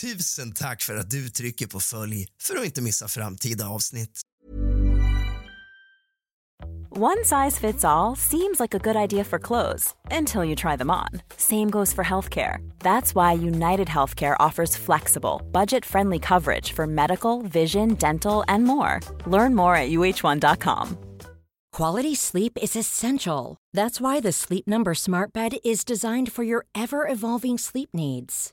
Tusen tack för att du trycker på följ för att inte missa framtida avsnitt. One size fits all seems like a good idea for clothes until you try them on. Same goes for healthcare. That's why United Healthcare offers flexible, budget friendly coverage for medical, vision, dental, and more. Learn more at uh1.com. Quality sleep is essential. That's why the Sleep Number Smart Bed is designed for your ever evolving sleep needs.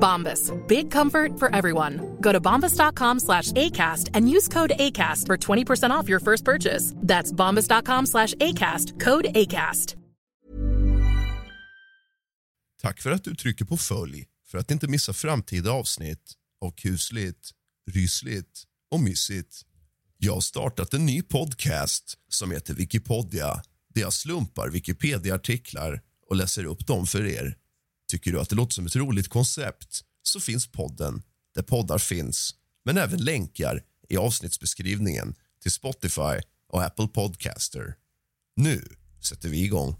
Bombas. Big comfort for everyone. Go to bombas.com slash ACAST and use code ACAST for 20% off your first purchase. That's bombas.com slash ACAST. Code ACAST. Tack för att du trycker på följ för att inte missa framtida avsnitt av kusligt, rysligt och mysigt. Jag har startat en ny podcast som heter Wikipedia där jag slumpar Wikipedia-artiklar och läser upp dem för er. Tycker du att det låter som ett roligt koncept så finns podden där poddar finns men även länkar i avsnittsbeskrivningen till Spotify och Apple Podcaster. Nu sätter vi igång.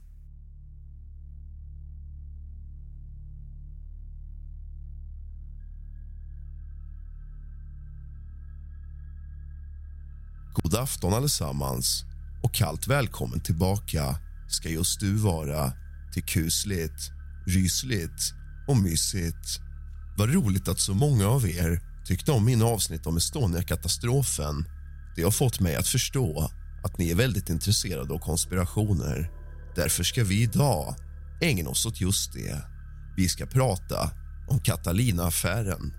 God afton allesammans och kallt välkommen tillbaka ska just du vara till kusligt, rysligt och mysigt. Vad roligt att så många av er tyckte om min avsnitt om Estonia-katastrofen. Det har fått mig att förstå att ni är väldigt intresserade av konspirationer. Därför ska vi idag ägna oss åt just det. Vi ska prata om Catalina-affären.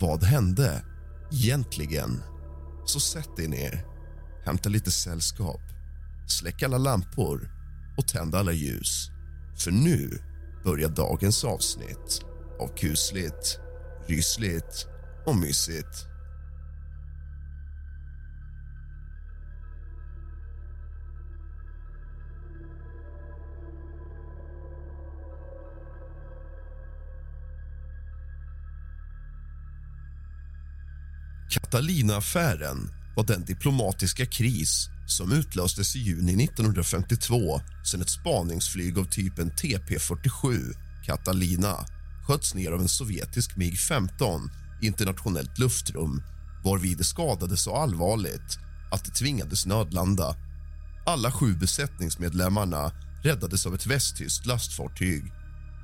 Vad hände egentligen? Så sätt er ner, hämta lite sällskap släck alla lampor och tänd alla ljus. För nu börjar dagens avsnitt av kusligt, rysligt och mysigt. Catalina-affären var den diplomatiska kris som utlöstes i juni 1952 sedan ett spaningsflyg av typen TP-47 Catalina sköts ner av en sovjetisk MiG-15 i internationellt luftrum varvid det skadades så allvarligt att det tvingades nödlanda. Alla sju besättningsmedlemmarna räddades av ett västtyskt lastfartyg.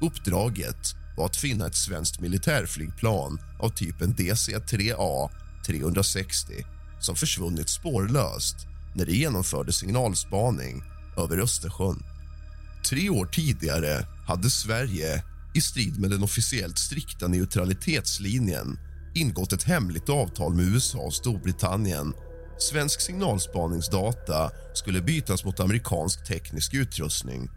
Uppdraget var att finna ett svenskt militärflygplan av typen DC-3A 360 som försvunnit spårlöst när det genomförde signalspaning över Östersjön. Tre år tidigare hade Sverige, i strid med den officiellt strikta neutralitetslinjen ingått ett hemligt avtal med USA och Storbritannien. Svensk signalspaningsdata skulle bytas mot amerikansk teknisk utrustning.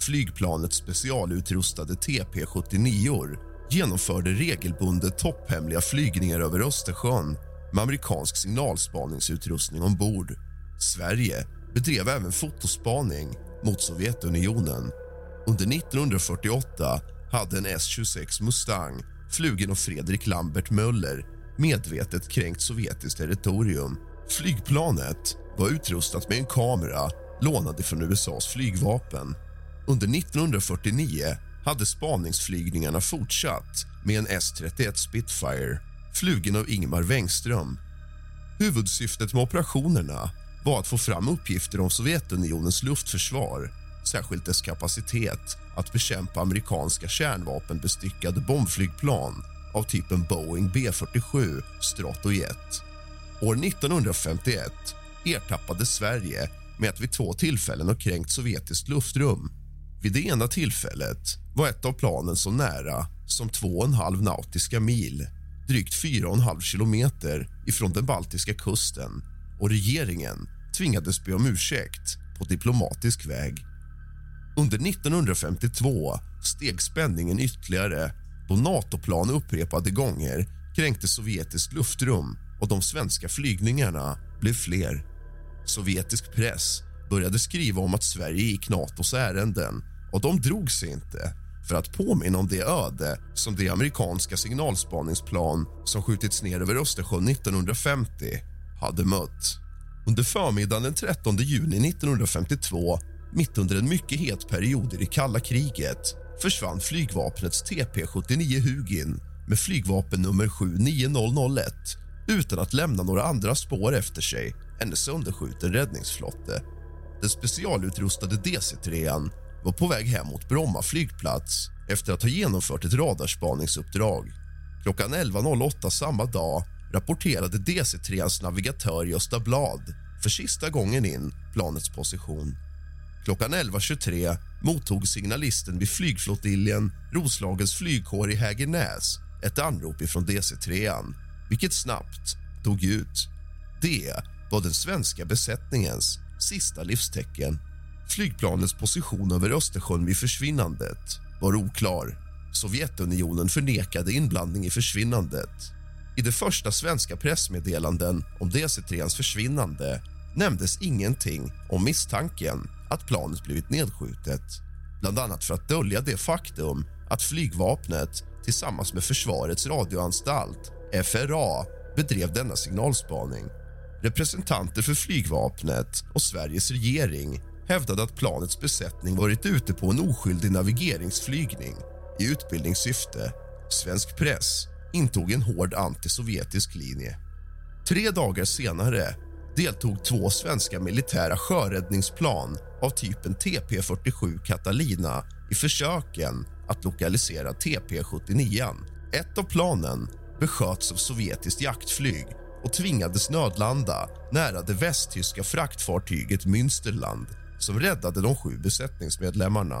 Flygplanets specialutrustade TP-79 genomförde regelbundet topphemliga flygningar över Östersjön med amerikansk signalspaningsutrustning ombord. Sverige bedrev även fotospaning mot Sovjetunionen. Under 1948 hade en S-26 Mustang flugen av Fredrik Lambert Möller medvetet kränkt sovjetiskt territorium. Flygplanet var utrustat med en kamera lånad från USAs flygvapen. Under 1949 hade spaningsflygningarna fortsatt med en S-31 Spitfire flugen av Ingmar Wengström. Huvudsyftet med operationerna var att få fram uppgifter om Sovjetunionens luftförsvar särskilt dess kapacitet att bekämpa amerikanska kärnvapenbestyckade bombflygplan av typen Boeing B-47 Stratojet. År 1951 ertappades Sverige med att vid två tillfällen ha kränkt sovjetiskt luftrum. Vid det ena tillfället var ett av planen så nära som 2,5 nautiska mil drygt 4,5 kilometer ifrån den baltiska kusten och regeringen tvingades be om ursäkt på diplomatisk väg. Under 1952 steg spänningen ytterligare då NATO-plan upprepade gånger kränkte sovjetiskt luftrum och de svenska flygningarna blev fler. Sovjetisk press började skriva om att Sverige gick Natos ärenden och de drog sig inte för att påminna om det öde som det amerikanska signalspaningsplan som skjutits ner över Östersjön 1950 hade mött. Under förmiddagen den 13 juni 1952, mitt under en mycket het period i det kalla kriget försvann flygvapnets TP-79 Hugin med flygvapen nummer 79001 utan att lämna några andra spår efter sig än en sönderskjuten räddningsflotte. Den specialutrustade DC-3 var på väg hem mot Bromma flygplats efter att ha genomfört ett radarspaningsuppdrag. Klockan 11.08 samma dag rapporterade DC-3ans navigatör Gösta Blad för sista gången in planets position. Klockan 11.23 mottog signalisten vid flygflottiljen Roslagens flygkår i Hägernäs ett anrop från DC-3, vilket snabbt tog ut. Det var den svenska besättningens sista livstecken. Flygplanets position över Östersjön vid försvinnandet var oklar. Sovjetunionen förnekade inblandning i försvinnandet. I de första svenska pressmeddelanden om DC-3ans försvinnande nämndes ingenting om misstanken att planet blivit nedskjutet bland annat för att dölja det faktum att flygvapnet tillsammans med Försvarets radioanstalt, FRA, bedrev denna signalspaning. Representanter för flygvapnet och Sveriges regering hävdade att planets besättning varit ute på en oskyldig navigeringsflygning i utbildningssyfte. Svensk press intog en hård antisovjetisk linje. Tre dagar senare deltog två svenska militära sjöräddningsplan av typen TP-47 Catalina i försöken att lokalisera TP-79. Ett av planen besköts av sovjetiskt jaktflyg och tvingades nödlanda nära det västtyska fraktfartyget Münsterland som räddade de sju besättningsmedlemmarna.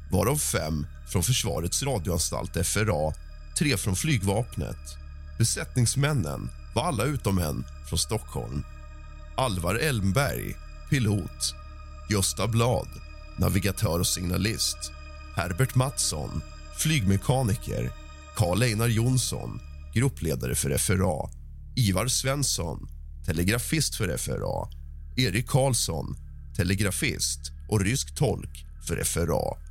varav fem från Försvarets radioanstalt FRA, tre från flygvapnet. Besättningsmännen var alla utom en från Stockholm. Alvar Elmberg, pilot. Gösta Blad, navigatör och signalist. Herbert Mattsson, flygmekaniker. Karl Einar Jonsson, gruppledare för FRA. Ivar Svensson, telegrafist för FRA. Erik Karlsson, telegrafist och rysk tolk för FRA.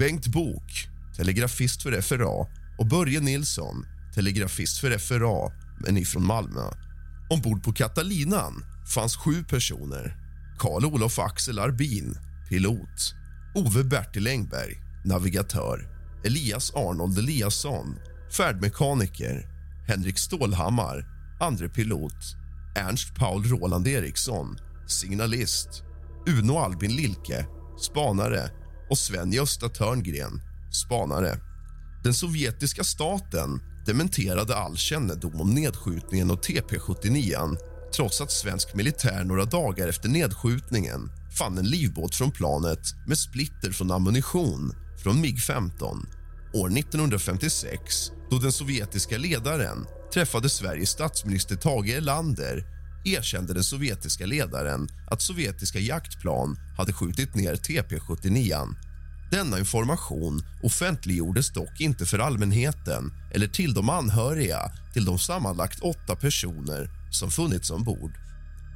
Bengt Bok, telegrafist för FRA och Börje Nilsson, telegrafist för FRA, men ifrån Malmö. Ombord på katalinan fanns sju personer. Karl-Olof Axel Arbin, pilot. Ove Bertil Engberg, navigatör. Elias Arnold Eliasson, färdmekaniker. Henrik Stålhammar, andre pilot. Ernst Paul Roland Eriksson, signalist. Uno Albin Lilke, spanare och Sven-Gösta Törngren, spanare. Den sovjetiska staten dementerade all kännedom om nedskjutningen av TP-79 trots att svensk militär några dagar efter nedskjutningen fann en livbåt från planet med splitter från ammunition från MiG-15. År 1956, då den sovjetiska ledaren träffade Sveriges statsminister Tage Erlander erkände den sovjetiska ledaren att sovjetiska jaktplan hade skjutit ner TP-79. Denna information offentliggjordes dock inte för allmänheten eller till de anhöriga till de sammanlagt åtta personer som funnits ombord.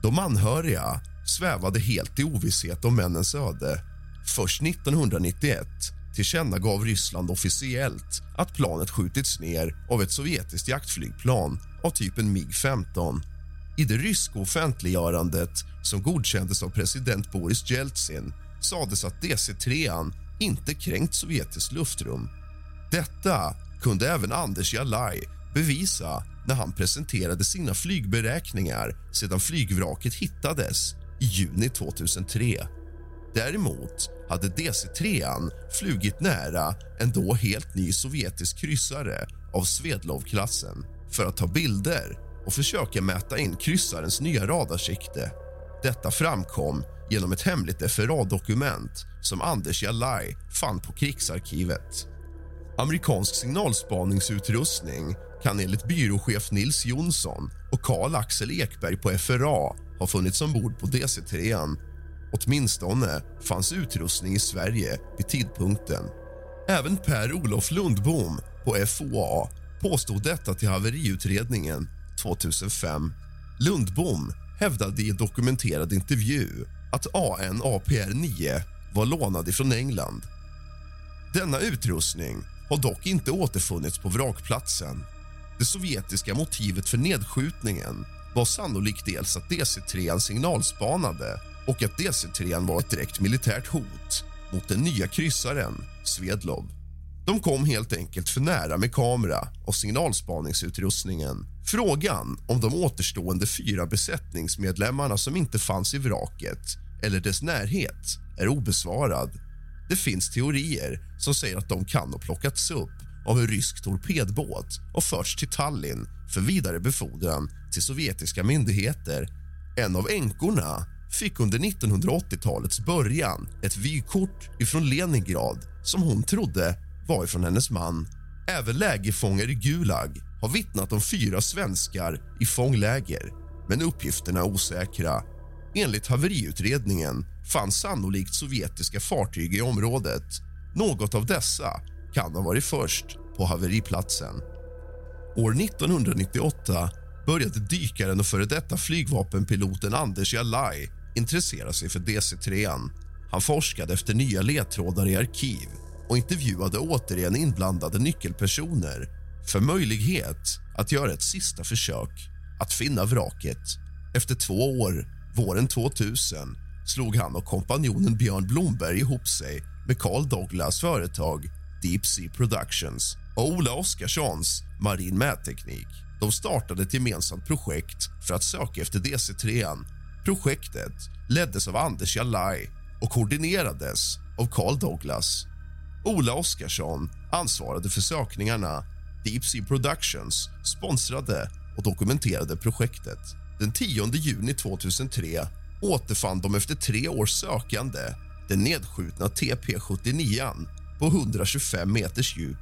De anhöriga svävade helt i ovisshet om männens öde. Först 1991 tillkännagav Ryssland officiellt att planet skjutits ner av ett sovjetiskt jaktflygplan av typen MiG-15 i det ryska offentliggörandet som godkändes av president Boris Jeltsin sades att DC-3 inte kränkt sovjetiskt luftrum. Detta kunde även Anders Jalaj bevisa när han presenterade sina flygberäkningar sedan flygvraket hittades i juni 2003. Däremot hade DC-3 flugit nära en då helt ny sovjetisk kryssare av Svedlov-klassen för att ta bilder och försöka mäta in kryssarens nya radarsikte. Detta framkom genom ett hemligt FRA-dokument som Anders Jalai fann på krigsarkivet. Amerikansk signalspaningsutrustning kan enligt byråchef Nils Jonsson och Karl Axel Ekberg på FRA ha funnits ombord på DC-3. Åtminstone fanns utrustning i Sverige vid tidpunkten. Även Per-Olof Lundbom på FOA påstod detta till haveriutredningen 2005. Lundbom hävdade i en dokumenterad intervju att AN APR-9 var lånad från England. Denna utrustning har dock inte återfunnits på vrakplatsen. Det sovjetiska motivet för nedskjutningen var sannolikt dels att DC-3 signalspanade och att DC-3 var ett direkt militärt hot mot den nya kryssaren Svedlov. De kom helt enkelt för nära med kamera och signalspaningsutrustningen. Frågan om de återstående fyra besättningsmedlemmarna som inte fanns i vraket eller dess närhet är obesvarad. Det finns teorier som säger att de kan ha plockats upp av en rysk torpedbåt och förts till Tallinn för vidare befordran till sovjetiska myndigheter. En av änkorna fick under 1980-talets början ett vykort från Leningrad som hon trodde var ifrån hennes man. Även lägerfångar i Gulag har vittnat om fyra svenskar i fångläger men uppgifterna är osäkra. Enligt haveriutredningen fanns sannolikt sovjetiska fartyg i området. Något av dessa kan ha varit först på haveriplatsen. År 1998 började dykaren och före detta flygvapenpiloten Anders Jalaj intressera sig för DC-3. Han forskade efter nya ledtrådar i arkiv och intervjuade återigen inblandade nyckelpersoner för möjlighet att göra ett sista försök att finna vraket. Efter två år, våren 2000, slog han och kompanjonen Björn Blomberg ihop sig med Carl Douglas företag Deep Sea Productions och Ola Oskarssons Marin Mätteknik. De startade ett gemensamt projekt för att söka efter DC-3. Projektet leddes av Anders Jalaj och koordinerades av Carl Douglas. Ola Oskarsson ansvarade för sökningarna. Deep Sea Productions sponsrade och dokumenterade projektet. Den 10 juni 2003 återfann de efter tre års sökande den nedskjutna TP-79 på 125 meters djup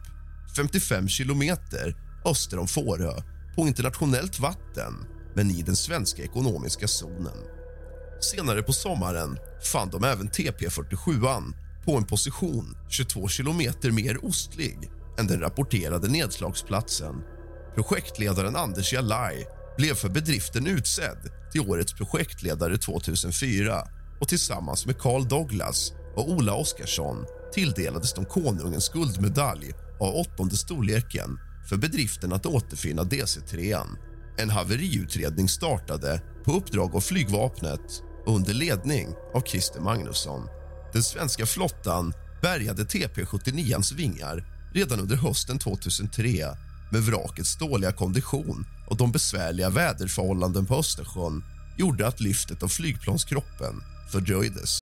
55 kilometer öster om Fårö på internationellt vatten men i den svenska ekonomiska zonen. Senare på sommaren fann de även TP47 på en position 22 kilometer mer ostlig än den rapporterade nedslagsplatsen. Projektledaren Anders Jalaj blev för bedriften utsedd till årets projektledare 2004 och tillsammans med Carl Douglas och Ola Oskarsson tilldelades de konungens guldmedalj av åttonde storleken för bedriften att återfinna DC-3. En haveriutredning startade på uppdrag av flygvapnet under ledning av Christer Magnusson. Den svenska flottan bärgade TP79-ans vingar redan under hösten 2003 med vrakets dåliga kondition och de besvärliga väderförhållanden på Östersjön gjorde att lyftet av flygplanskroppen fördröjdes.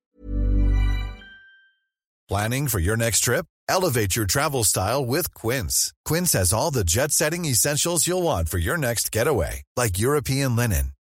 Planning for your next trip? Elevate your travel style with Quince. Quince has all the jet-setting essentials you'll want for your next getaway, like European linen,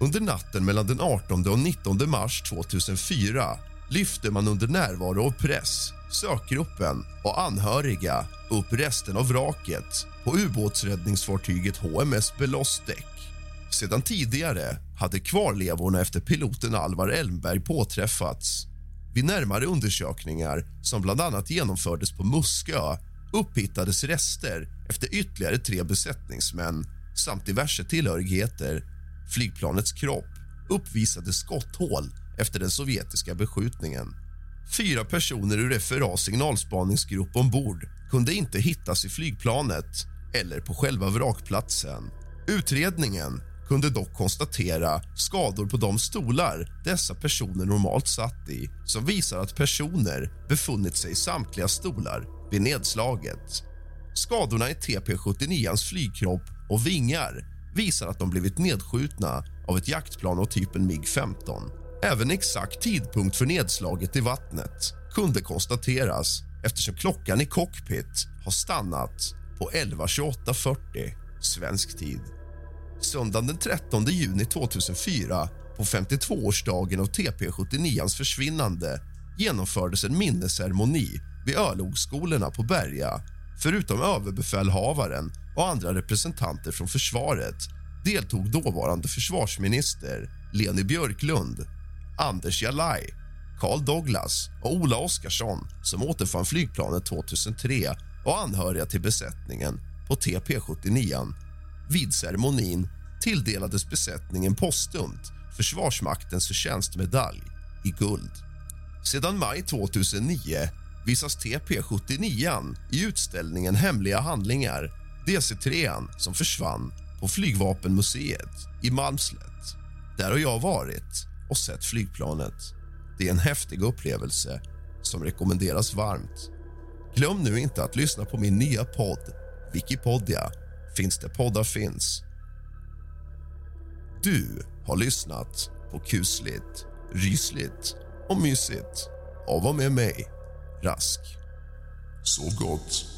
Under natten mellan den 18 och 19 mars 2004 lyfte man under närvaro av press, sökgruppen och anhöriga upp resten av vraket på ubåtsräddningsfartyget HMS Belostek. Sedan tidigare hade kvarlevorna efter piloten Alvar Elmberg påträffats. Vid närmare undersökningar, som bland annat genomfördes på Muskö upphittades rester efter ytterligare tre besättningsmän samt diverse tillhörigheter. Flygplanets kropp uppvisade skotthål efter den sovjetiska beskjutningen. Fyra personer ur FRAs signalspaningsgrupp ombord kunde inte hittas i flygplanet eller på själva vrakplatsen. Utredningen kunde dock konstatera skador på de stolar dessa personer normalt satt i som visar att personer befunnit sig i samtliga stolar vid nedslaget. Skadorna i TP-79 flygkropp och vingar visar att de blivit nedskjutna av ett jaktplan av typen MiG-15. Även exakt tidpunkt för nedslaget i vattnet kunde konstateras eftersom klockan i cockpit har stannat på 11.28.40 svensk tid. Söndagen den 13 juni 2004, på 52-årsdagen av TP-79 försvinnande genomfördes en minnesceremoni vid örlogsskolorna på Berga. Förutom överbefälhavaren och andra representanter från försvaret deltog dåvarande försvarsminister Leni Björklund, Anders Jalaj, Carl Douglas och Ola Oskarsson som återfann flygplanet 2003 och anhöriga till besättningen på TP-79. Vid ceremonin tilldelades besättningen postumt Försvarsmaktens förtjänstmedalj i guld. Sedan maj 2009 visas TP79 i utställningen Hemliga handlingar, DC3 som försvann på Flygvapenmuseet i Malmslätt. Där har jag varit och sett flygplanet. Det är en häftig upplevelse som rekommenderas varmt. Glöm nu inte att lyssna på min nya podd Wikipedia finns där poddar finns. Du har lyssnat på kusligt, rysligt och mysigt av och med mig, Rask. Sov gott.